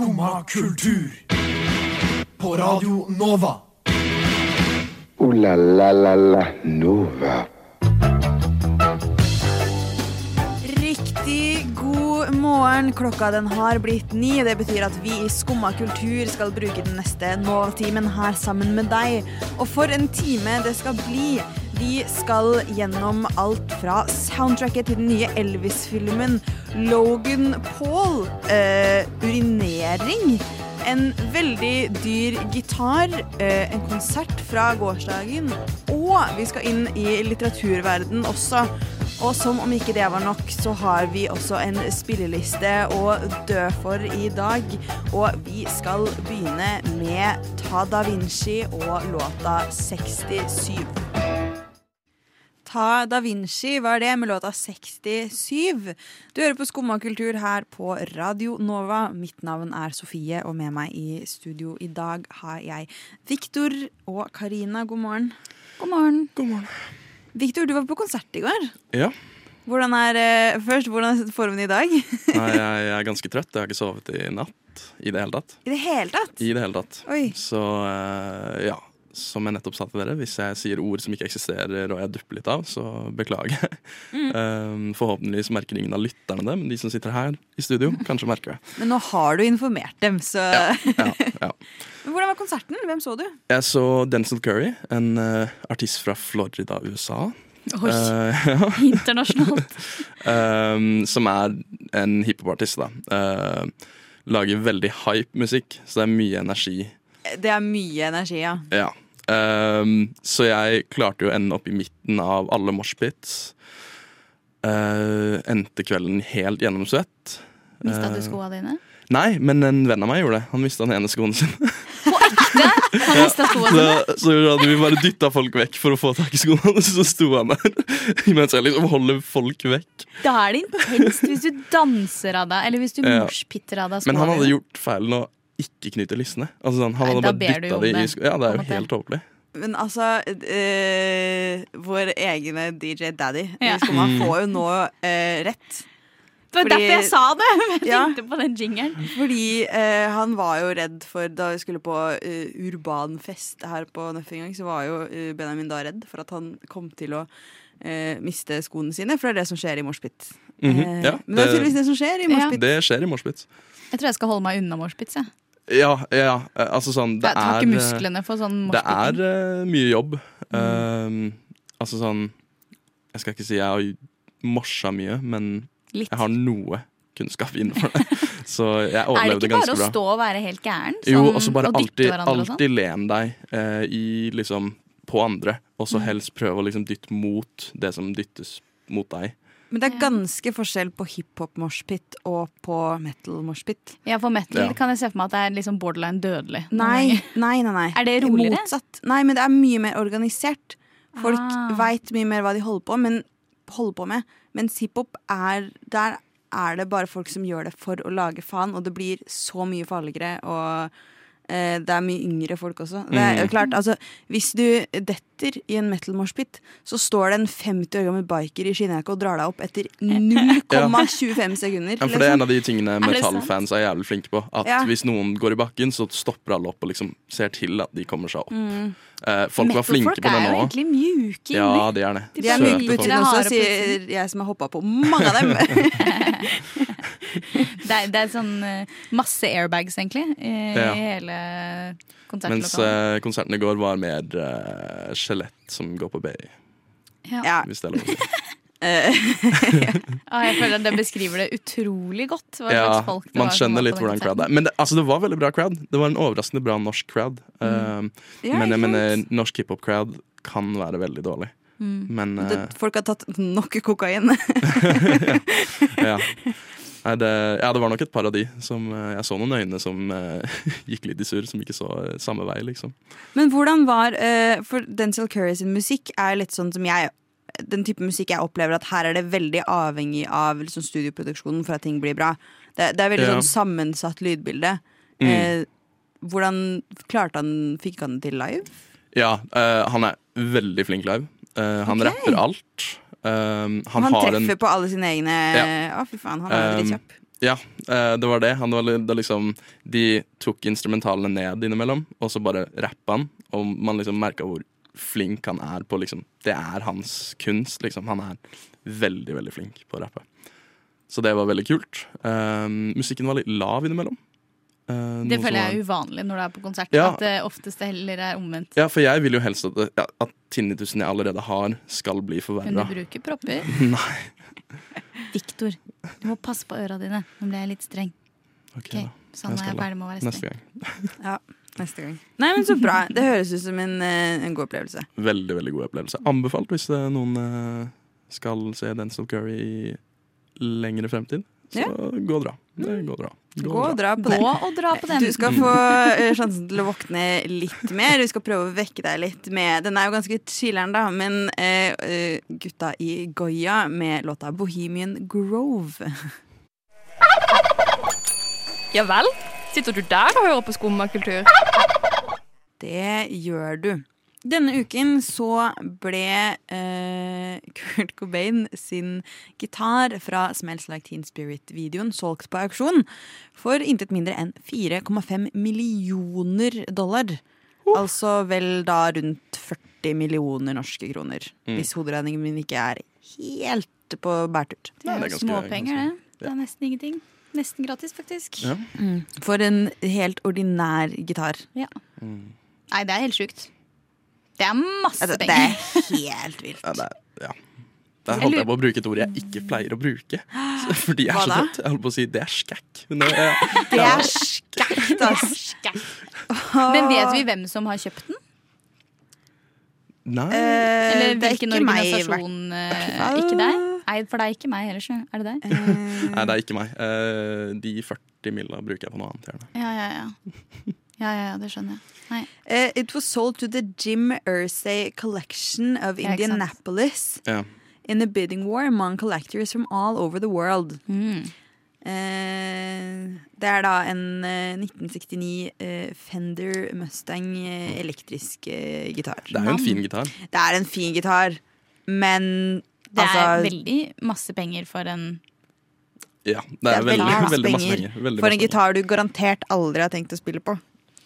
Skumma kultur. På Radio Nova. O-la-la-la-la Nova. Riktig god morgen. Klokka den har blitt ni. Det betyr at vi i Skumma kultur skal bruke den neste Nova-timen her sammen med deg. Og for en time det skal bli. Vi skal gjennom alt fra soundtracket til den nye Elvis-filmen Logan Paul. Eh, urinering. En veldig dyr gitar, eh, en konsert fra gårsdagen, og vi skal inn i litteraturverden også. Og som om ikke det var nok, så har vi også en spilleliste å dø for i dag. Og vi skal begynne med Ta Da Vinci og låta 67. Ta Da Vinci var det med låta 67. Du hører på Skumma kultur her på Radio Nova. Mitt navn er Sofie, og med meg i studio i dag har jeg Viktor og Karina. God morgen. God morgen. God morgen. Viktor, du var på konsert i går. Ja. Hvordan er, eh, først, hvordan er formen i dag? Nei, jeg, jeg er ganske trøtt. Jeg har ikke sovet i natt i det hele tatt. I det hele tatt? I det hele tatt. Oi. Så eh, ja. Som jeg nettopp sa til dere, hvis jeg sier ord som ikke eksisterer og jeg dupper litt av, så beklager jeg. Mm. Um, forhåpentligvis merker ingen av lytterne det, men de som sitter her i studio, kanskje merker det. Men nå har du informert dem, så Ja, ja. Men Hvordan var konserten? Hvem så du? Jeg så Denzil Curry, en uh, artist fra Florida, USA. Oi, Uh, ja. internasjonalt. Um, som er en hiphopartist, da. Uh, lager veldig hype musikk, så det er mye energi. Det er mye energi, ja. Ja. Um, så jeg klarte jo å ende opp i midten av alle moshpits. Uh, endte kvelden helt gjennomsvett. Mista du Eh, skoa dine? Nei, men en venn av meg gjorde det. Han mista den ene skoen sin. Han mista skoa Så, sine. så hadde vi bare dytta folk vekk for å få tak i skoene hans, så sto han der mens jeg liksom holder folk vekk. Da er det intenst hvis du danser av deg, eller hvis du Ja. morspitter av deg skoene. Men han hadde gjort feil å ikke knyter lissene. Altså, sånn, han Nei, hadde bare dytta de i sko Ja, det er jo helt tåpelig. Men altså øh, Vår egne DJ Daddy Ja. i Skumma Mm. får jo nå øh, rett. Det var fordi- derfor jeg sa det! Jeg Ja. tenkte på den jingeren. Fordi øh, han var jo redd for Da vi skulle på eh, urban fest her på Nøff en gang, så var jo eh, Benjamin da redd for at han kom til å eh, miste skoene sine. For det er det som skjer i moshpit. Mm -hmm. ja, men det er det- tydeligvis det som skjer i moshpit. Det skjer i moshpit. Jeg tror jeg skal holde meg unna moshpit, Jeg. Ja, ja, eh, altså sånn Det er musklene for sånn Det er eh, mye jobb. Um, altså sånn Jeg skal ikke si jeg har morsa mye, men Litt. jeg har noe kunnskap innenfor det. Så jeg Er det ikke bare å bra. stå og være helt gæren? Jo, Sånn, og så bare og alltid, sånn? alltid len deg eh, i liksom på andre, og Mm. så helst prøve å liksom dytte mot det som dyttes mot deg. Men det er ganske forskjell på hiphop-moshpit og på metal-moshpit. Ja, for metal Ja. kan jeg se for meg at det er liksom borderline dødelig. Nei, nei, nei, nei. Er det roligere? Motsatt. Nei, men det er mye mer organisert. Folk Ah. veit mye mer hva de holder på, men, holder på med. Mens hiphop er Der er det bare folk som gjør det for å lage faen, og det blir så mye farligere. Og det er mye yngre folk også. Det er jo Mm. klart, altså Hvis du detter i en metal moshpit, så står det en 50 år gammel biker i skinnjakke og drar deg opp etter 0,25 sekunder. Ja, for det er en liksom. av de tingene metallfans er jævlig flinke på. At Ja. hvis noen går i bakken, så stopper alle opp og liksom ser til at de kommer seg opp. Eh, folk var flinke på det er jo egentlig mjuke Ja, de er det. De er myke på trynet Det også, sier jeg som har hoppa på mange av dem. Det er, det er sånn eh, masse airbags, egentlig, i, Ja. hele hele Mens eh, konserten i går var mer uh, skjelett som går på BI, ja. hvis det er lov å si. Eh, Ah, jeg føler at det beskriver det utrolig godt. Hva Ja, slags folk det man var skjønner litt hvordan crowd er. Men det, altså, det var veldig bra crowd. Det var en overraskende bra norsk crowd. Eh, Mm. ja, men jeg mener, norsk hiphop-crowd kan være veldig dårlig. Mm. Men uh, det, folk har tatt nok kokain. ja. Nei, det, ja, det var nok et par av de som eh, Jeg så noen øyne som uh, gikk litt i surr, som ikke så eh, samme vei, liksom. Men hvordan var uh, For Denzil Curry sin musikk er litt sånn som jeg Den type musikk jeg opplever at her er det veldig avhengig av liksom, studioproduksjonen for at ting blir bra. Det, det er veldig Ja. sånn sammensatt lydbilde. Mm. Eh, hvordan klarte han Fikk han det til live? Ja, eh, han er veldig flink live. Eh, han okay. rapper alt. Um, han, Han, har treffer en på alle sine egne Å, Ja. fy faen, han er Um, dritkjapp. Ja, eh, det var det. Han var, liksom, de tok instrumentalene ned innimellom, og så bare rappa han. Og man liksom merka hvor flink han er på liksom Det er hans kunst, liksom. Han er veldig, veldig flink på å rappe. Så det var veldig kult. Um, musikken var litt lav innimellom. Uh, Det føler jeg er uvanlig når du er på konsert. Ja. At det oftest heller er omvendt. Ja, for jeg vil jo helst at, det- ja, at tinnitusen jeg allerede har, skal bli Men du forverra. bruker propper. Nei. Viktor, du må passe på øra dine. Nå ble jeg litt streng. Ok, okay da. Sånn Jeg er jeg ferdig med å være streng. Neste gang. Ja, neste gang. Nei, men Så bra. Det høres ut som en, eh, en god opplevelse. Veldig, veldig god opplevelse. Anbefalt hvis er noen eh, skal se Denzil Curry i lengre fremtid. Så Ja. gå og dra. Gå og dra. Gå og dra på det. Gå og dra på den. Du skal få eh, sjansen til å våkne litt mer. Vi skal prøve å vekke deg litt med Den er jo ganske chiller'n, da, men eh, eh, gutta i Goya med låta 'Bohemian Grove'. Ja vel? Sitter du der og hører på skummakultur? Det gjør du. Denne uken så ble eh, Kurt Cobain sin gitar fra Smells Like Teen Spirit-videoen solgt på auksjon for intet mindre enn 4,5 millioner dollar. Altså vel da rundt 40 millioner norske kroner. Hvis hoderegningen min ikke er helt på bærtur. Det det er jo småpenger, det. Det er nesten ingenting. Nesten gratis, faktisk. Ja. For en helt ordinær gitar. Nei, det er helt sjukt. Det er masse penger. det er helt vilt. Ja, det er, ja. Der holdt jeg på å bruke et ord jeg ikke pleier å bruke. Fordi jeg er Hva så trøtt. Jeg holdt på å si det er skækk. Men det er, Det er skækt, ass. Men vet vi hvem som har kjøpt den? nei. Eh, Eller er hvilken organisasjon? Ikke. Ikke deg? Nei, for det er ikke meg heller, sjø. Er det deg? nei, det er ikke meg. Eh, de 40 milla bruker jeg på noe annet. Gjerne. Ja, ja, ja. Ja, ja, ja, det skjønner jeg. Eh, it was sold to the Jim Irsay Collection of Ja. Indianapolis Ja. in a bidding war among collectors from all over the world. Mm. Uh, det er da en uh, 1969 eh, Fender Mustang eh, elektrisk eh, gitar. Det er jo en fin gitar. Det er en fin gitar, men Det er altså, veldig masse penger for en Ja, det det er, er veldig, veldig veldig, masse penger. Veldig for en gitar du garantert aldri har tenkt å spille på.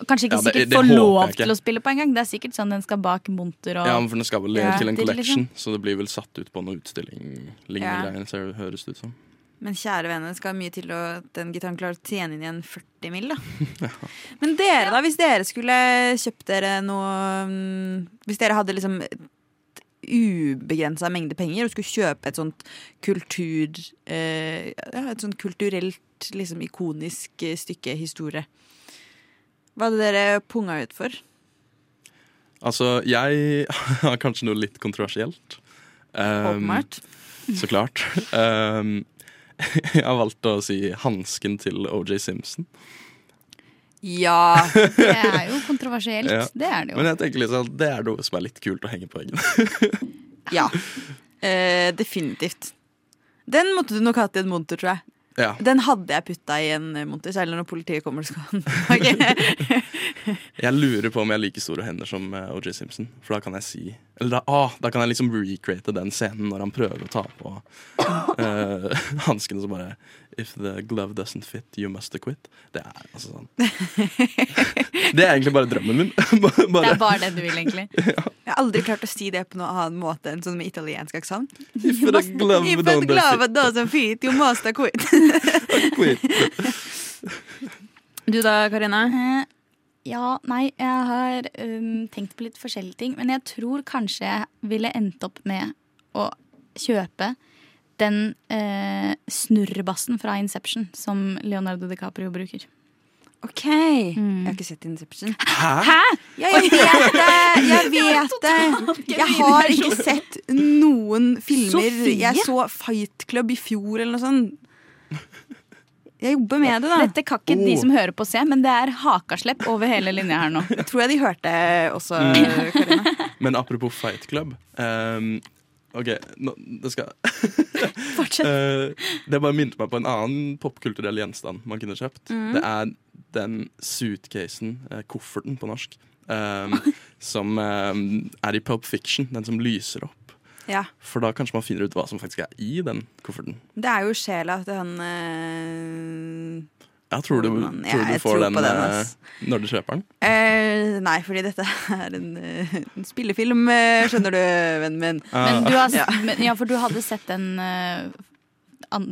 Kanskje ikke Ja, det- sikkert det får lov til å spille på engang. Det er sikkert sånn den skal bak monter og Ja, men for den skal vel Ja, til en det er collection, liksom- så det blir vel satt ut på noen utstilling. Lignende Ja. greier, ser, høres det ut som. Men kjære vene, det skal mye til å- at den gitaren klarer å tjene inn igjen 40 mil, da. Men dere, da? Hvis dere skulle kjøpt dere noe mm, Hvis dere hadde liksom ubegrensa mengde penger og skulle kjøpe et sånt kultur eh, ja, Et sånt kulturelt, liksom ikonisk eh, stykke historie. Hva hadde dere punga ut for? Altså, jeg har kanskje noe litt kontroversielt. Um, så klart. Um, jeg har valgt å si hansken til OJ Simpson. Ja. Det er jo kontroversielt. Ja. Det er det jo. Men jeg tenker liksom, det er noe som er litt kult å henge på veggen. ja. Eh, definitivt. Den måtte du nok hatt i en monter, tror jeg. Ja. Den hadde jeg putta i en monter, særlig når politiet kommer. Skal. Jeg lurer på om jeg har like store hender som eh, OJ Simpson. For da kan jeg si Eller da, ah, da kan jeg liksom recreate den scenen når han prøver å ta på uh, hanskene, så bare If the glove doesn't fit, you must quit. Det er altså sånn Det er egentlig bare drømmen min. Bare- Det er bare det du vil, egentlig. Jeg har aldri klart å si det på noen annen måte enn sånn med italiensk aksent. If the glove If don't the glove fit, doesn't fit, you must quit. quit. Du da, Karina? Ja, nei, jeg har um, tenkt på litt forskjellige ting. Men jeg tror kanskje jeg ville endt opp med å kjøpe den eh, snurrebassen fra Inception som Leonardo DiCaprio bruker. OK. Jeg har ikke sett Inception. Hæ? Ja, jeg vet det! Jeg vet det! Jeg har ikke sett noen filmer. Sofie? Jeg så Fight Club i fjor eller noe sånt. Jeg jobber med det, da. Dette kan ikke de Oh. som hører på se, men det er hakaslepp over hele linja her nå. Tror jeg de hørte også, Mm. Men apropos Fight Club ehm, OK, nå, det skal Fortsett. uh, det bare minte meg på en annen popkulturell gjenstand man kunne kjøpt. Mm. Det er den suitcasen, uh, kofferten på norsk, ehm, som er i Pulp Fiction. Den som lyser opp. Ja. For da kanskje man finner ut hva som faktisk er i den kofferten. Det er jo sjela til han Ja, tror du, Man, tror du får tror den, den, eh, når du kjøper den? Eh, nei, fordi dette er en, eh, en spillefilm, eh, skjønner du, vennen min. Men du har, Ja. men, ja, for du hadde sett den,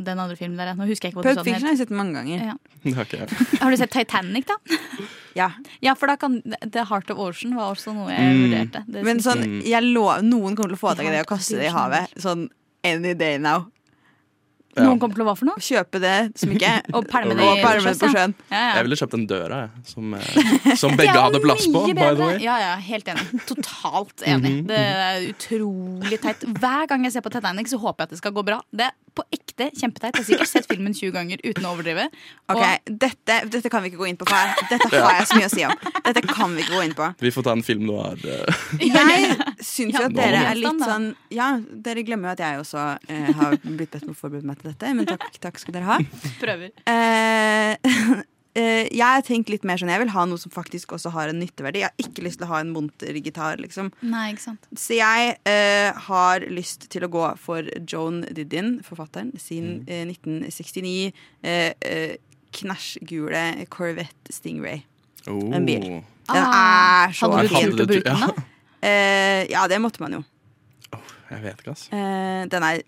den andre filmen der. Nå husker jeg ikke hva Pulp du sa Fiction har jeg sett mange ganger. Ja. Okay. har jeg. Du sett Titanic, da? Ja. Ja, for da kan The Heart of Ocean var også noe jeg Mm. vurderte. Det Men sånn, jeg lov, noen kommer til å få tak i det og kaste det i havet. Sånn any day now. Jeg- Noen kommer til å hva for noe? Kjøpe det smykket Og pælme det og det på sjøen. Ja, ja. Jeg ville kjøpt den døra, jeg. Som, eh, som begge hadde plass på, by the way. Ja, ja, helt enig. Totalt enig. Mhm. Det er utrolig teit. Hver gang jeg ser på Titanic, så håper jeg at det skal gå bra. Det er på ekte kjempeteit. Jeg har sikkert sett filmen 20 ganger uten å overdrive. Ok, Og- dette, dette kan vi ikke gå inn på, far. Dette har jeg så mye å si om. Dette kan vi ikke gå inn på. Vi får ta en film nå eh, Jeg syns jo Ja, at dere er litt sånn Ja, dere glemmer jo at jeg også eh, har blitt bedt om å forberede meg til dette, men takk, takk skal dere ha. Prøver. Eh, eh, jeg har tenkt litt mer sånn Jeg vil ha noe som faktisk også har en nytteverdi. Jeg har ikke lyst til å ha en munter gitar, liksom. Nei, ikke sant. Så jeg eh, har lyst til å gå for Joan Didion, forfatteren, sin eh, 1969 eh, eh, knæsjgule Corvette Stingray. Oh. En bil. Den Ah, er så Hadde du fin. turt å bruke den, ja. da? Eh, ja, det måtte man jo. Jeg vet ikke, ass. Eh, den er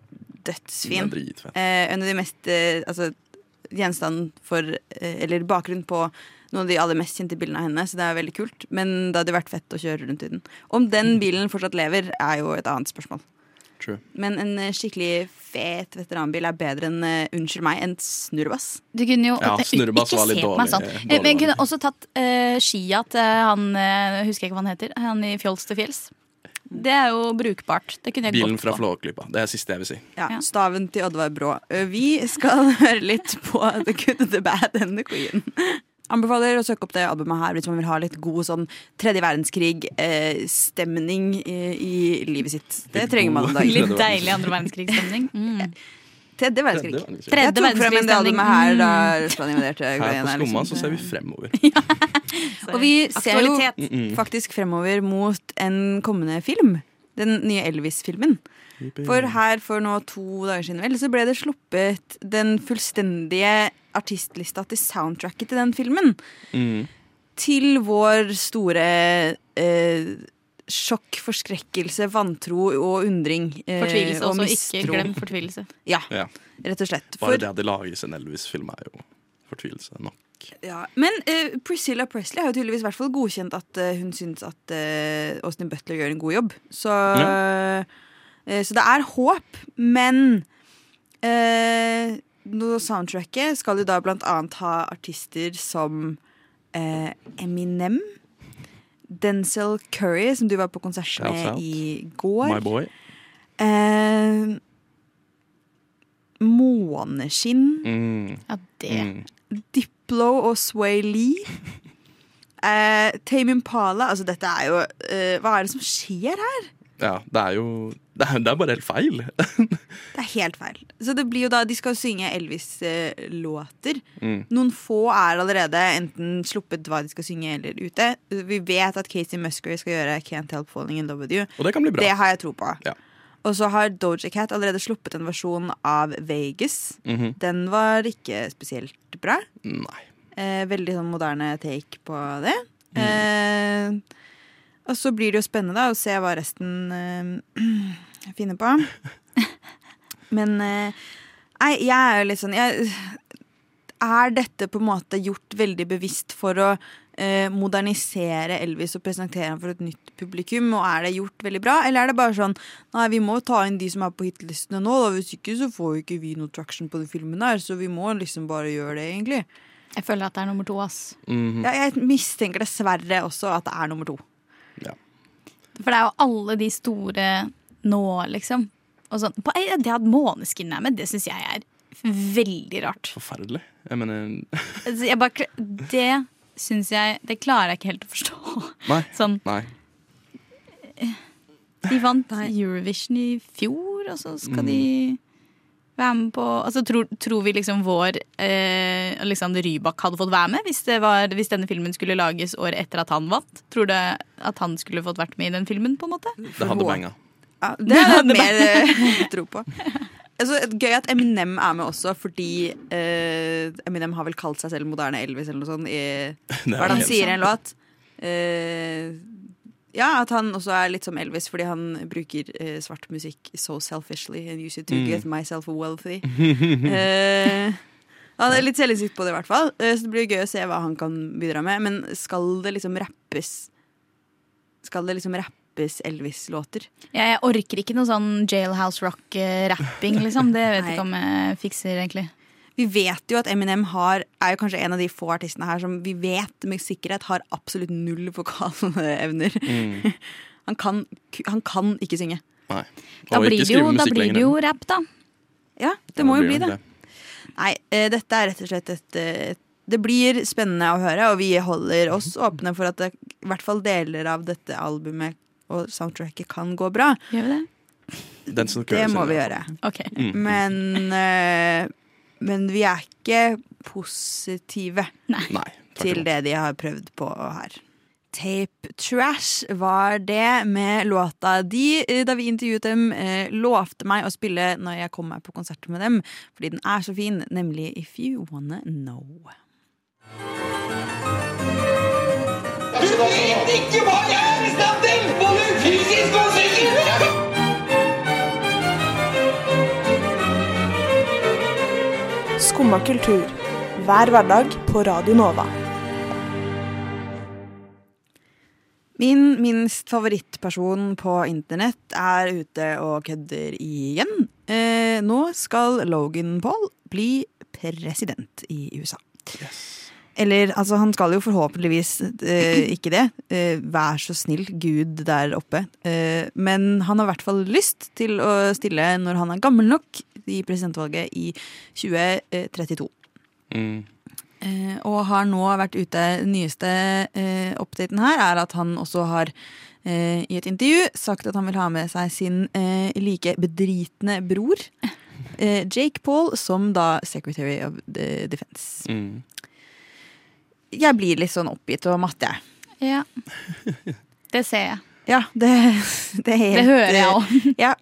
dødsfin. Eh, en av de mest eh, Altså gjenstand for eh, Eller bakgrunn på noen av de aller mest kjente bildene av henne, så det er veldig kult. Men det hadde vært fett å kjøre rundt i den. Om den bilen fortsatt lever, er jo et annet spørsmål. True. Men en eh, skikkelig fet veteranbil er bedre enn uh, unnskyld meg, en snurrebass. Du kunne jo Ja, snurrebass ikke var litt se på dårlig- meg sånn. dårlig Eh, Men jeg kunne også tatt uh, skia til han uh, Husker jeg ikke hva han heter. Han i Fjols til fjells. Det er jo brukbart. Det kunne jeg Bilen fra. Flåklypa. Det er det siste jeg vil si. Ja, Ja. Staven til Oddvar Brå. Eh, Vi skal høre litt på The Good, The Bad and The Queen. Anbefaler å søke opp det albumet her hvis man vil ha litt god sånn tredje verdenskrig-stemning i, i livet sitt. Det Litt trenger man dagen. Litt deilig andre verdenskrigstemning. Mm. Tredje verdenskrig. Tredje Jeg tok frem en del av dem her da Russland invaderte Her på Ukraina. Skumma liksom. så ser vi fremover. Og vi ser jo Aktualitet. Mm -mm. faktisk fremover mot en kommende film. Den nye Elvis-filmen. For her for nå to dager siden vel, så ble det sluppet den fullstendige artistlista til soundtracket til den filmen. Mm. Til vår store eh, sjokk, forskrekkelse, vantro og undring. Eh, Fortvilelse og også. mistro. Ikke glem fortvilelse. Ja, Ja. rett og slett. Bare For, det at det lages en Elvis-film, er jo fortvilelse nok. ja. Men eh, Priscilla Presley har jo tydeligvis i hvert fall godkjent at eh, hun syns at eh, Austin Butler gjør en god jobb. Så, eh, så det er håp. Men eh, soundtracket skal jo da blant annet ha artister som eh, Eminem. Denzel Curry, som du var på konsert med i går. My boy. Eh, Måneskinn. Mm. Ja, det. Mm. Diplo og Sway Lee. Eh, Tame Impala. Altså, dette er jo eh, Hva er det som skjer her? Ja, det er jo Det er, det er bare helt feil. Det er helt feil. Så det blir jo da De skal jo synge Elvis-låter. Mm. Noen få er allerede enten sluppet hva de skal synge, eller ute. Vi vet at Casey Musgrave skal gjøre Can't Help Falling In Love With You. Og det kan bli bra. Det har jeg tro på. Ja. Og så har Doja Cat allerede sluppet en versjon av Vegas. Mhm. Den var ikke spesielt bra. Nei. Eh, veldig sånn moderne take på det. Mm. Eh, og så blir det jo spennende da, å se hva resten øh, finner på. Men nei, jeg er jo litt sånn jeg, Er dette på en måte gjort veldig bevisst for å øh, modernisere Elvis og presentere ham for et nytt publikum? Og er det gjort veldig bra, eller er det bare sånn Nei, vi må ta inn de som er på hitlistene nå, da. Hvis ikke så får jo ikke vi noe traction på den filmen der, så vi må liksom bare gjøre det, egentlig. Jeg føler at det er nummer to, ass. Mhm. Ja, jeg mistenker dessverre også at det er nummer to. Ja. For det er jo alle de store nå, liksom. Og sånn, på, eh, det at Måneskin er med, det syns jeg er veldig rart. Forferdelig. Jeg mener Altså, jeg bare, det syns jeg Det klarer jeg ikke helt å forstå. Nei. Sånn, Nei. De vant Eurovision i fjor, og så skal de være med på Altså, tror, tror vi liksom vår eh, Alexander Rybak hadde fått være med hvis, det var, hvis denne filmen skulle lages året etter at han vant? Tror du at han skulle fått vært med i den filmen, på en måte? Det hadde banga. Ja, det hadde jeg mer eh, tro på. altså, Gøy at Eminem er med også, fordi eh, Eminem har vel kalt seg selv moderne Elvis eller noe sånt. I, hva er det han sier i en låt? Eh, ja, at han også er litt som Elvis, fordi han bruker eh, svart musikk so selfishly and you should to Mm. get myself wealthy. Eh, han er litt selvinnsikt på det, i hvert fall. Eh, så det blir gøy å se hva han kan bidra med. Men skal det liksom rappes Skal det liksom rappes Elvis-låter? Jeg, jeg orker ikke noe sånn jailhouse rock-rapping, liksom. Det vet jeg ikke om jeg fikser, egentlig. Vi vet jo at Eminem har, er jo kanskje en av de få artistene her som vi vet med sikkerhet har absolutt null vokalevner. Mm. Han, kan, han kan ikke synge. Nei. Da blir ikke det jo, da blir det jo rap, da. Ja, det Ja, må jo bli det. det. Nei, uh, dette er rett og slett et uh, Det blir spennende å høre, og vi holder oss åpne for at det, i hvert fall deler av dette albumet og soundtracket kan gå bra. Gjør vi det? Den Det må vi gjøre. Okay. Mm. Men, eh, men vi er ikke positive Nei, Nei, til det de har prøvd på her. Tape Trash var det med låta de, eh, da vi intervjuet dem, eh, lovte meg å spille når jeg kom meg på konsert med dem, fordi den er så fin, nemlig If You Wanna Know. Skumma kultur. Hver hverdag på Radio Nova. Min minst favorittperson på internett er ute og kødder igjen. Eh, nå skal Logan Paul bli president i USA. Eller, altså, han skal jo forhåpentligvis eh, ikke det. Eh, vær så snill, Gud der oppe. Eh, men han har i hvert fall lyst til å stille når han er gammel nok i presidentvalget i 2032. Mm. Eh, og har nå vært ute Nyeste eh, oppdaten her er at han også har eh, i et intervju sagt at han vil ha med seg sin eh, like bedritne bror. Eh, Jake Paul som da Secretary of the Defense. Mm. Jeg blir litt sånn oppgitt og matt, jeg. Ja. Det ser jeg. Ja, det, det er helt Det hører jeg òg. Ja.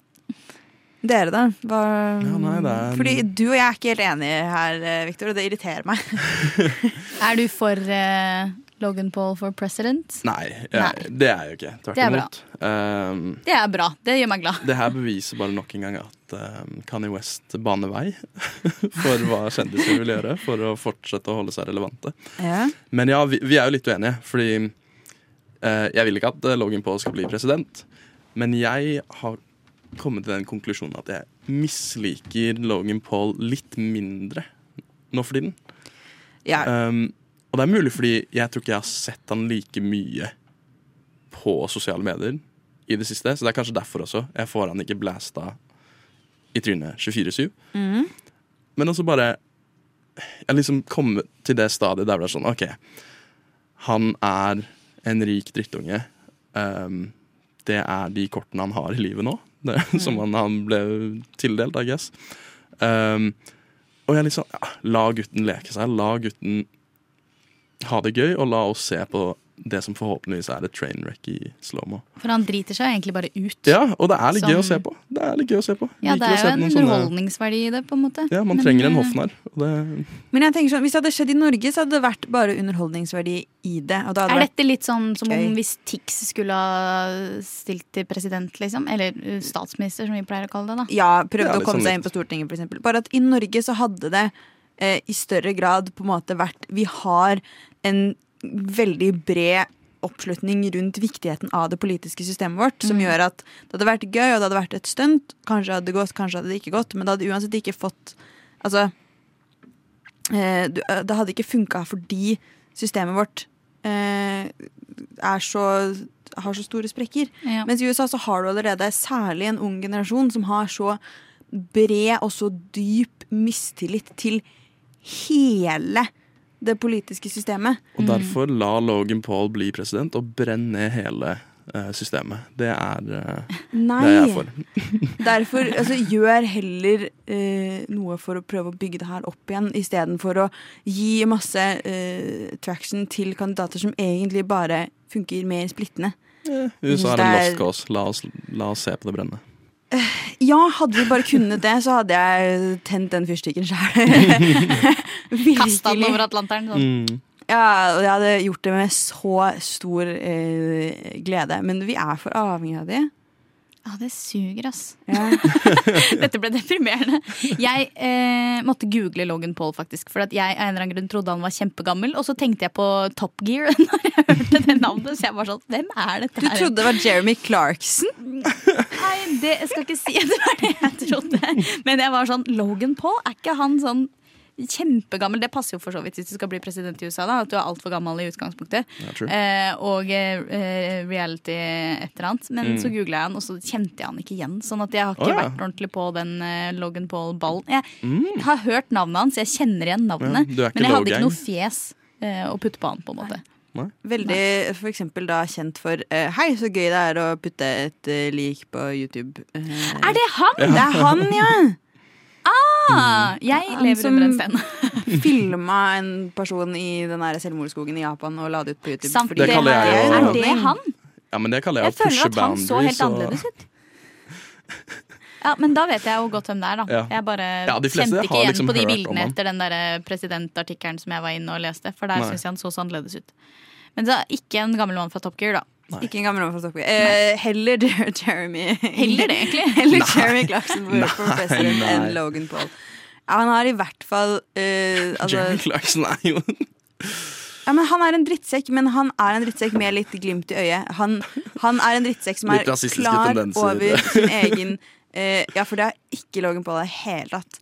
Dere, da? Hva, Ja, nei, det er- Fordi du og jeg er ikke helt enige her, eh, Victor, og det irriterer meg. Er du for uh, Logan Paul for president? Nei, jeg, Nei. det er jeg jo ikke. Tvert er imot. Um, Det er bra. Det gjør meg glad. det her beviser bare nok en gang at um, Kanye West baner vei for hva kjendiser vil gjøre for å fortsette å holde seg relevante. Ja. Men ja, vi, vi er jo litt uenige, fordi uh, jeg vil ikke at Logan Paul skal bli president. Men jeg har kommet til den konklusjonen at jeg misliker Logan Paul litt mindre nå for tiden. Ja. Um, og det er mulig fordi jeg tror ikke jeg har sett han like mye på sosiale medier i det siste. Så det er kanskje derfor også jeg får han ikke blæsta i trynet 24-7. Mm. Men også bare Jeg liksom kommet til det stadiet der det er sånn OK, han er en rik drittunge. Um, det er de kortene han har i livet nå, det, som han, han ble tildelt, I guess. Um, og jeg liksom ja, La gutten leke seg. La gutten ha det gøy, og la oss se på det som forhåpentligvis er et train wreck i slow-mo. For han driter seg egentlig bare ut. Ja, og det er litt gøy å se på. Det er litt gøy å se på. Ja, det er jo en underholdningsverdi i det, på en måte. Ja, man Men, trenger en eh, hoffnarr. Det, Men jeg tenker sånn, hvis det hadde skjedd i Norge, så hadde det vært bare underholdningsverdi i det. Og da hadde Er det vært, dette litt sånn som om hvis Tix skulle ha stilt til president, liksom? Eller uh, statsminister, som vi pleier å kalle det, da. ja, prøvde Ja, å komme sånn seg inn på Stortinget, for eksempel. Bare at i Norge så hadde det eh, i større grad på en måte vært Vi har en veldig bred oppslutning rundt viktigheten av det politiske systemet vårt, som gjør at det hadde vært gøy, og det hadde vært et stunt. Kanskje hadde det gått, kanskje hadde det ikke gått, men det hadde uansett ikke fått Altså eh, eh, Det hadde ikke funka fordi systemet vårt eh, er så har så store sprekker. Ja. Mens i USA så har du allerede særlig en ung generasjon som har så bred og så dyp mistillit til hele det politiske systemet. og derfor la Logan Paul bli president og brenne ned hele eh, systemet. Det er, eh, Nei. det er jeg for. Derfor altså, gjør heller eh, noe for å prøve å bygge det her opp igjen, istedenfor å gi masse eh, traction til kandidater som egentlig bare funker mer splittende. USA synes er en er- lost cause. La oss, la oss se på det brenne. Ja, hadde vi bare kunnet det, så hadde jeg tent den fyrstikken sjøl. Kasta den over Atlanteren. Sånn. Mm. Ja, og jeg hadde gjort det med så stor eh, glede. Men vi er for avhengig av de. Ja, det suger, ass. Ja. Dette ble deprimerende. Jeg eh, måtte google Logan Paul, faktisk. For at jeg av en eller annen grunn trodde han var kjempegammel. Og så tenkte jeg på Top Gear når jeg hørte det navnet. Så jeg var sånn, hvem er dette her? Du trodde det var Jeremy Clarkson? Nei, det jeg skal ikke si at det var det jeg trodde. Men jeg var sånn, Logan Paul, er ikke han sånn kjempegammel? Det passer jo for så vidt hvis du skal bli president i USA, da. At du er altfor gammel i utgangspunktet. Ja. Eh, og eh, reality et eller annet. Men Mm. så googla jeg han, og så kjente jeg han ikke igjen. Sånn at jeg har ikke oh, ja. vært ordentlig på den eh, Logan Paul-ballen. Jeg Mm. har hørt navnet hans, jeg kjenner igjen navnet. Ja, men jeg hadde ikke noe fjes eh, å putte på han, på en måte. Veldig for eksempel da kjent for uh, Hei, så gøy det er å putte et uh, lik på YouTube. Uh, Er det han?! Det er han, ja! Ah, jeg Han lever som- under en sten. Filma en person i den selvmordsskogen i Japan og la det ut på YouTube. Samt, fordi Det kaller jeg er jo- Er det han? Ja, men det kaller jeg Jeg å føler at han så helt annerledes ut. Ja, Men da vet jeg jo godt hvem det er, da. Ja. Jeg bare Ja, kjente ikke igjen liksom på de bildene etter den der presidentartikkelen som jeg var inne og leste. For der syns jeg han så så annerledes ut. Men det er ikke en gammel mann fra Top Gear, da. Ikke en gammel Stockholm. Eh, heller Jeremy Heller det, egentlig. Heller Jeremy Clarkson for, Nei, nei. enn Logan Paul. Ja, han har i hvert fall eh, altså, Jeremy Clarkson er jo ja, men Han er en drittsekk, men han er en drittsekk med litt glimt i øyet. Han, han er en drittsekk som er klar tendenser. over sin egen eh, Ja, for det er ikke Logan Paul i det hele tatt.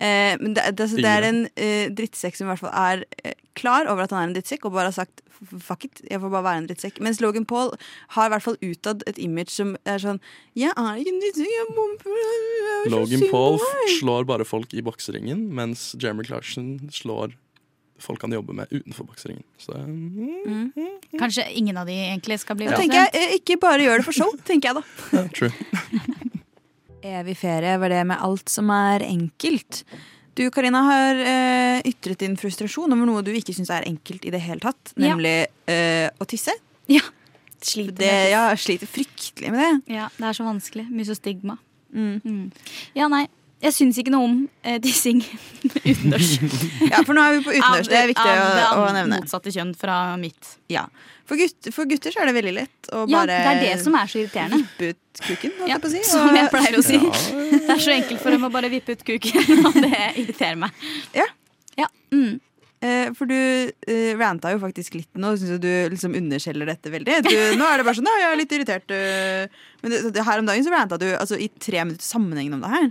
Eh, men det, det, det er en eh, drittsekk som i hvert fall er eh, klar over at han er en drittsekk, og bare har sagt fuck it, jeg får bare være en drittsekk. Mens Logan Paul har i hvert fall utad et image som er sånn Jeg er ikke en drittsekk, jeg bomper jeg Logan Paul slår bare folk i bokseringen, mens Jeremy Clarkson slår folk han jobber med utenfor bokseringen. Så mm, Kanskje ingen av de egentlig skal bli ja. jeg, eh, ikke bare gjør det for show, tenker jeg da. Yeah, true. Evig ferie var det med alt som er enkelt. Du Karina, har eh, ytret din frustrasjon over noe du ikke syns er enkelt i det hele tatt. Ja. Nemlig eh, å tisse. Ja. Sliter det. ja, sliter fryktelig med det. Ja, det er så vanskelig. Mye så stigma. Mm. Mm. Ja, nei. Jeg syns ikke noe om eh, dissing utendørs. Ja, For nå er vi på utendørs. Det er viktig å, av å det nevne. motsatte kjønn fra mitt. Ja. For, gutt, for gutter så er det veldig lett å Ja, bare det er det som er så irriterende. vippe ut kuken, holdt Ja, jeg på å si. som jeg pleier å si. Ja, Det er så enkelt for dem å bare vippe ut kuken, og det irriterer meg. Ja. Ja, mm. Eh, for du eh, ranta jo faktisk litt nå. Syns du liksom underskjeller dette veldig? Du, nå er det bare sånn ja, jeg er litt irritert. eh, men det, det, her om dagen så ranta du altså, i tre minutter sammenhengende om det her.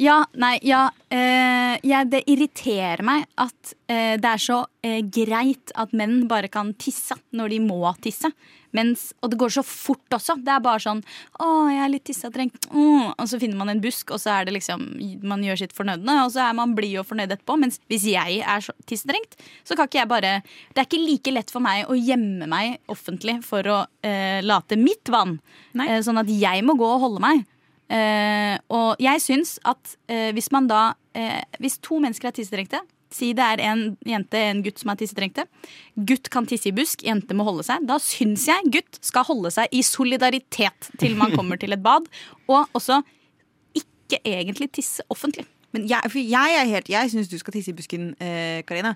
Ja, nei, ja, eh, ja Det irriterer meg at eh, det er så eh, greit at menn bare kan tisse når de må tisse. Mens, og det går så fort også. Det er bare sånn 'Å, jeg er litt tissetrengt'. Mm. Og så finner man en busk, og så er det liksom man gjør sitt fornødne. Og så er man blid og fornøyd etterpå. Mens hvis jeg er så tissetrengt, så kan ikke jeg bare Det er ikke like lett for meg å gjemme meg offentlig for å eh, late mitt vann. Eh, sånn at jeg må gå og holde meg. Eh, og jeg syns at eh, hvis man da eh, Hvis to mennesker er tissetrengte Si det er en jente en gutt som er tissetrengte. Gutt kan tisse i busk, jente må holde seg. Da syns jeg gutt skal holde seg i solidaritet til man kommer til et bad. Og også ikke egentlig tisse offentlig. Men jeg, for jeg er helt Jeg syns du skal tisse i busken, eh, Karina.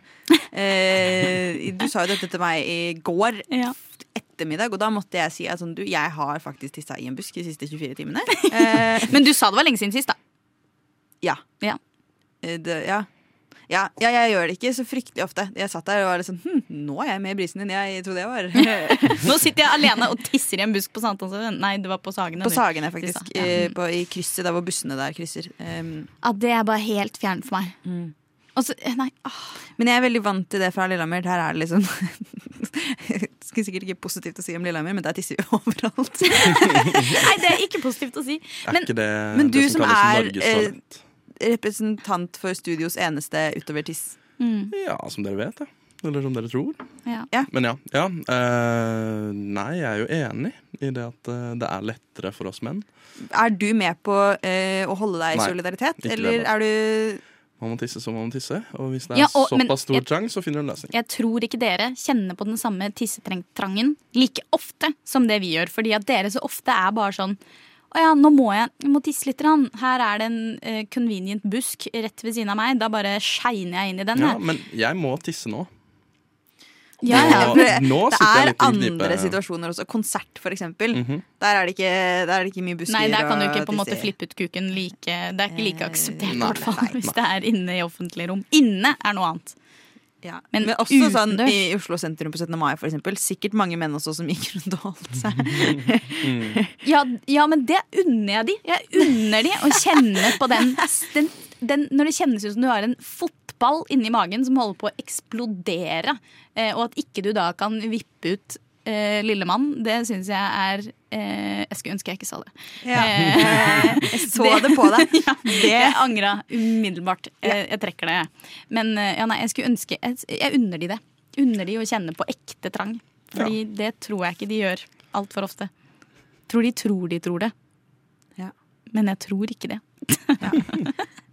Eh, du sa jo dette til meg i går Ja. ettermiddag, og da måtte jeg si at sånn, du, jeg har faktisk tissa i en busk de siste 24 timene. Eh, Men du sa det var lenge siden sist, da. ja. Ja. Eh, Det, ja. Ja, ja, jeg gjør det ikke så fryktelig ofte. Jeg satt der og var litt sånn hm, Nå er jeg med i brisen din. Jeg trodde jeg var Nå sitter jeg alene og tisser i en busk på Sankthanshaugen. Nei, det var på Sagene. På. Sagene, faktisk. Ja. I, på, I krysset der hvor bussene der krysser. Um, Ja, det er bare helt fjernt for meg. Mm. Så, eh, nei, men jeg er veldig vant til det fra Lillehammer. Her er det liksom Skulle sikkert ikke positivt å si om Lillehammer, men der tisser vi overalt. nei, det er ikke positivt å si. Er Men ikke det men du det som som er, Norges eh, toalett? Representant for studios eneste utover-tiss. mm, Ja, som dere vet, ja. Eller som dere tror. ja. Men ja. ja Uh, nei, jeg er jo enig i det at uh, det er lettere for oss menn. Er du med på uh, å holde deg i Nei, solidaritet, eller er du Man må tisse, så må tisse. Og hvis det er Ja, og- såpass stor jeg- trang, så finner du en løsning. Jeg tror ikke dere kjenner på den samme tissetrangen like ofte som det vi gjør. Fordi at dere så ofte er bare sånn Å ja, nå må jeg, jeg må tisse litt. Rann. Her er det en uh, convenient busk rett ved siden av meg. Da bare shiner jeg inn i den. Ja, men jeg må tisse nå. Ja, ja. Nå, nå det er litt andre situasjoner også. Konsert, for eksempel. Mhm. Der er det ikke, der er det ikke mye busker. Nei, der kan du ikke på en måte flippe ut kuken like Det er ikke like Eh, akseptert, i hvert fall, hvis det er inne i offentlige rom. Inne er noe annet. Ja. Men Men, også sånn i Oslo sentrum på 17. mai, for eksempel. Sikkert mange menn også som gikk rundt og holdt seg. Ja, ja, men det unner jeg de. Jeg unner de å kjenne på den, den, den Når det kjennes ut som du har en fotball inni magen som holder på å eksplodere, eh, og at ikke du da kan vippe ut eh, lille mann, det syns jeg er eh, Jeg skulle ønske jeg ikke sa det. Eh, Jeg så det på deg. Jeg angra umiddelbart. Jeg, jeg trekker det. jeg. Men eh, ja, nei, jeg skulle ønske Jeg, jeg unner de det. Unner de å kjenne på ekte trang. Fordi det tror jeg ikke de gjør altfor ofte. Tror de tror de tror det. Ja. Men jeg tror ikke det.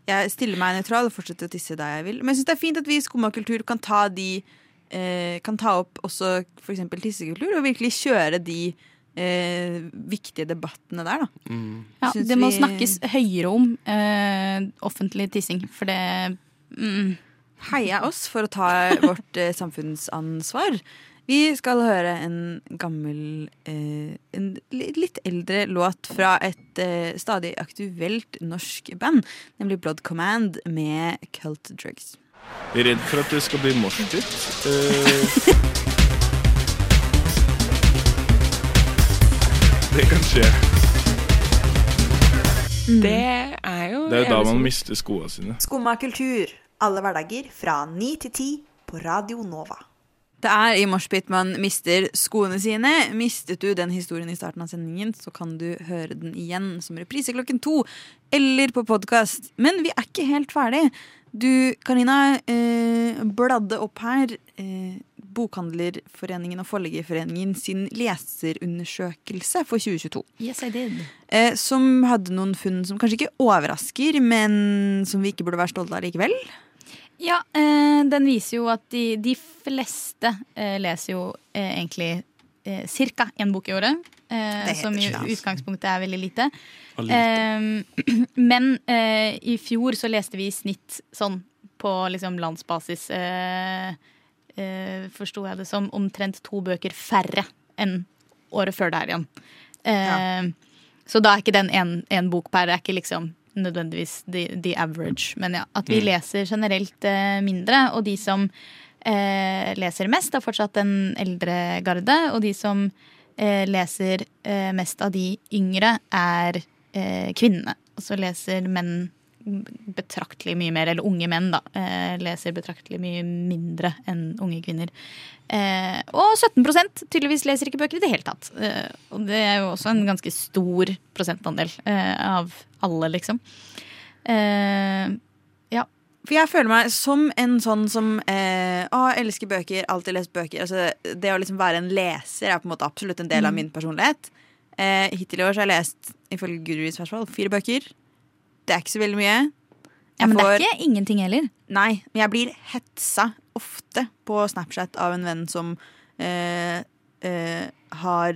Jeg stiller meg nøytral og fortsetter å tisse der jeg vil. Men jeg syns det er fint at vi i Skumma kultur kan ta de eh, Kan ta opp også f.eks. tissekultur, og virkelig kjøre de eh, viktige debattene der, da. Mm. Ja, Syns det må vi- snakkes høyere om eh, offentlig tissing, for det mm, Heia oss for å ta vårt eh, samfunnsansvar. Vi skal høre en gammel eh, En litt eldre låt fra et eh, stadig aktuelt norsk band, nemlig Blood Command med Cult Drugs. Redd for at det skal bli moshpit. Eh, det kan skje. Det er jo Det er jo da man mister skoene sine. Skumma kultur. Alle hverdager fra ni til ti på Radio Nova. Det er i moshpit man mister skoene sine. Mistet du den historien i starten av sendingen, så kan du høre den igjen som reprise klokken to. Eller på podkast. Men vi er ikke helt ferdig. Du, Karina, eh, bladde opp her eh, Bokhandlerforeningen og Forleggerforeningen sin leserundersøkelse for 2022. Yes, I did. Eh, som hadde noen funn som kanskje ikke overrasker, men som vi ikke burde være stolte av likevel. Ja, eh, den viser jo at de, de fleste eh, leser jo eh, egentlig eh, ca. én bok i året. Eh, Det som i utgangspunktet er veldig lite. Lite. Eh, men eh, i fjor så leste vi i snitt sånn på liksom landsbasis eh, eh, Forsto jeg det som omtrent to bøker færre enn året før der igjen. Eh, Så da er ikke den én bok per er ikke liksom nødvendigvis the, the average. Men ja, at vi Mm. leser generelt eh, mindre. Og de som leser mest, er fortsatt den eldre garde. Og de som eh, leser eh, mest av de yngre, er eh, kvinnene. Og så leser menn betraktelig mye mer, eller unge menn, da, eh, leser betraktelig mye mindre enn unge kvinner. Eh, og 17% tydeligvis leser ikke bøker i det hele tatt. Eh, og det er jo også en ganske stor prosentandel eh, av alle, liksom. Eh, ja. For jeg føler meg som en sånn som eh, å, elsker bøker, alltid lest bøker. Altså, det å liksom være en leser er på en måte absolutt en del av Mm. min personlighet. Eh, hittil i år så har jeg lest ifølge Goodreads i hvert fall, fire bøker. Det er ikke så veldig mye. ja, men det er ikke ingenting heller. Nei, men jeg blir hetsa ofte på Snapchat av en venn som eh, eh, har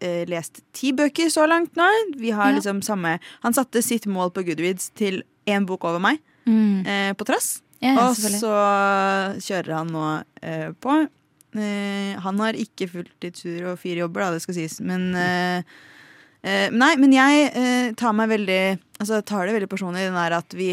eh, lest ti bøker så langt nå. Vi har Ja. liksom samme Han satte sitt mål på Goodreads til én bok over meg, eh, på trass. Ja, Og så kjører han nå eh, på. Eh, han har ikke fulltidsstudier og fire jobber, da, det skal sies. Men Nei, men jeg tar meg veldig Altså tar det veldig personlig, den der at vi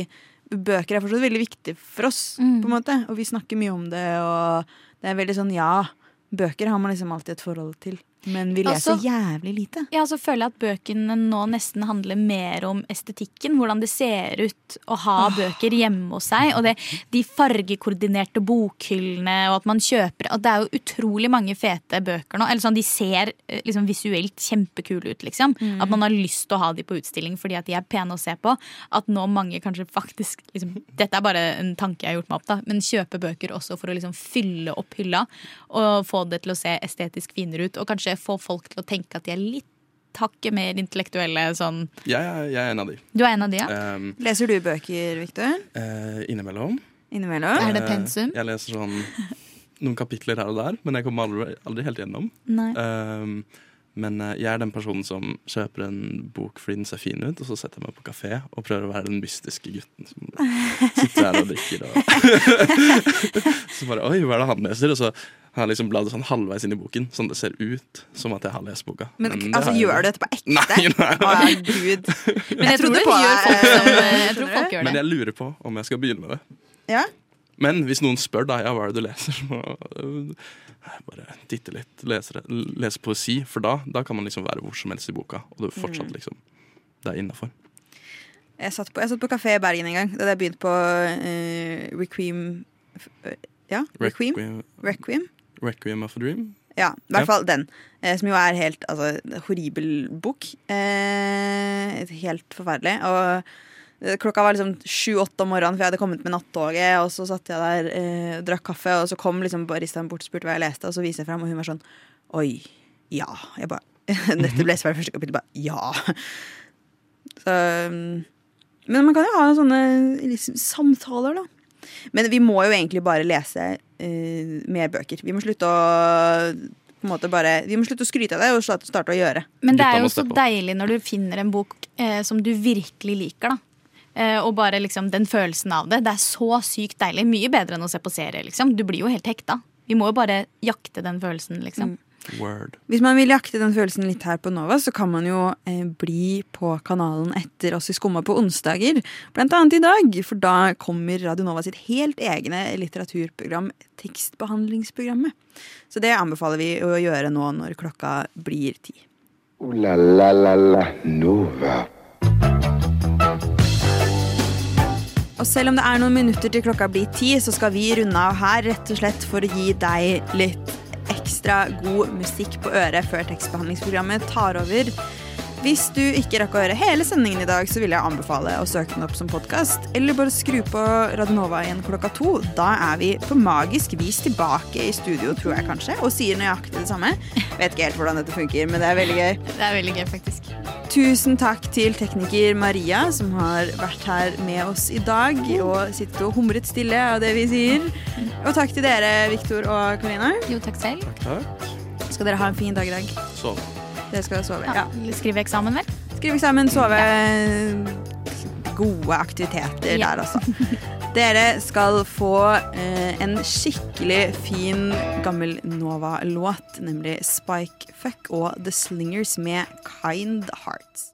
Bøker er fortsatt veldig viktig for oss, Mm. på en måte. Og vi snakker mye om det, og det er veldig sånn ja. Bøker har man liksom alltid et forhold til. Men vi leser Altså- jævlig lite. Ja, så føler jeg at bøkene nå nesten handler mer om estetikken. Hvordan det ser ut å ha bøker hjemme hos seg. Og det, de fargekoordinerte bokhyllene, og at man kjøper Og det er jo utrolig mange fete bøker nå. Eller sånn, De ser eh, liksom visuelt kjempekule ut, liksom. Mm. At man har lyst til å ha de på utstilling fordi at de er pene å se på. At nå mange kanskje faktisk liksom, Dette er bare en tanke jeg har gjort meg opp, da. Men kjøpe bøker også for å liksom fylle opp hylla. Og få det til å se estetisk finere ut. Og kanskje få folk til å tenke at de er litt hakket mer intellektuelle sånn Jeg, er- jeg er en av de. Du er en av de, ja? Um, Leser du bøker, Victor? Uh, innimellom. Innimellom? Er det Eh, pensum? Jeg leser sånn noen kapitler her og der, men jeg kommer aldri, aldri helt gjennom. Um, Men eh, jeg er den personen som kjøper en bok fordi den ser fin ut, og så setter jeg meg på kafé og prøver å være den mystiske gutten som sitter her og drikker. Og så bare Oi, hva er det han leser? Og så har liksom bladd sånn halvveis inn i boken, sånn det ser ut som at jeg har lest boka. Men, det altså, har jeg- gjør du dette på ekte? Nei, nei. Å, Gud. Men jeg tror trodde det på gjør folk som, eh, jeg tror folk gjør det. Men jeg lurer på om jeg skal begynne med det. Ja? Men hvis noen spør da, ja, hva er det du leser, så må jeg bare titte litt, lese, lese poesi. For da, da kan man liksom være hvor som helst i boka, og det er fortsatt Mm. liksom Det er innafor. Jeg satt på, jeg satt på kafé i Bergen en gang da jeg begynte på uh, Requiem eh, Ja? Requiem? Requiem, Requiem? Of a Dream. Ja, i hvert fall den. eh, som jo er helt altså, horribel bok. Eh, helt forferdelig. Og eh, klokka var liksom sju-åtte om morgenen, for jeg hadde kommet med nattoget. Og så satt jeg der, eh, drakk kaffe, og så kom liksom baristaen bort og spurte hva jeg leste, og så viser jeg fram, og hun var sånn Oi, ja. Jeg bare Dette ble svært første kapittel, bare ja. Så mm, Men man kan jo ha sånne liksom, samtaler, da. Men vi må jo egentlig bare lese uh, mer bøker. Vi må slutte å på en måte bare, Vi må slutte å skryte av det og starte å gjøre. Men det er jo så deilig når du finner en bok eh, som du virkelig liker, da. Eh, og bare liksom den følelsen av det. Det er så sykt deilig. Mye bedre enn å se på serie, liksom. Du blir jo helt hekta. Vi må jo bare jakte den følelsen, liksom. Word. Hvis man vil jakte den følelsen litt her på Nova, så kan man jo eh, bli på kanalen etter oss i Skumma på onsdager. Blant annet i dag, for da kommer Radio Nova sitt helt egne litteraturprogram, Tekstbehandlingsprogrammet. Så det anbefaler vi å gjøre nå når klokka blir ti. Ula la la la la Nova. Og selv om det er noen minutter til klokka blir ti, så skal vi runde av her rett og slett for å gi deg litt ekstra god musikk på øret før tekstbehandlingsprogrammet tar over. Hvis du ikke rakk å høre hele sendingen i dag, så vil jeg anbefale å søke den opp som podkast. Eller bare skru på Radionova igjen klokka to. Da er vi på magisk vis tilbake i studio, tror jeg kanskje, og sier nøyaktig det samme. Vet ikke helt hvordan dette funker, men det er veldig gøy. Det er veldig gøy, faktisk. Tusen takk til tekniker Maria, som har vært her med oss i dag og sittet og humret stille av det vi sier. Og takk til dere, Viktor og Karina. Jo, takk selv. Takk. takk. Skal dere ha en fin dag i dag? Sove. Dere skal sove. Ja. Skrive eksamen, vel? Skrive eksamen, sove. Gode aktiviteter der, altså. Dere skal få eh, en skikkelig fin gammel Nova-låt, nemlig Spike Fuck og The Slingers med Kind Hearts.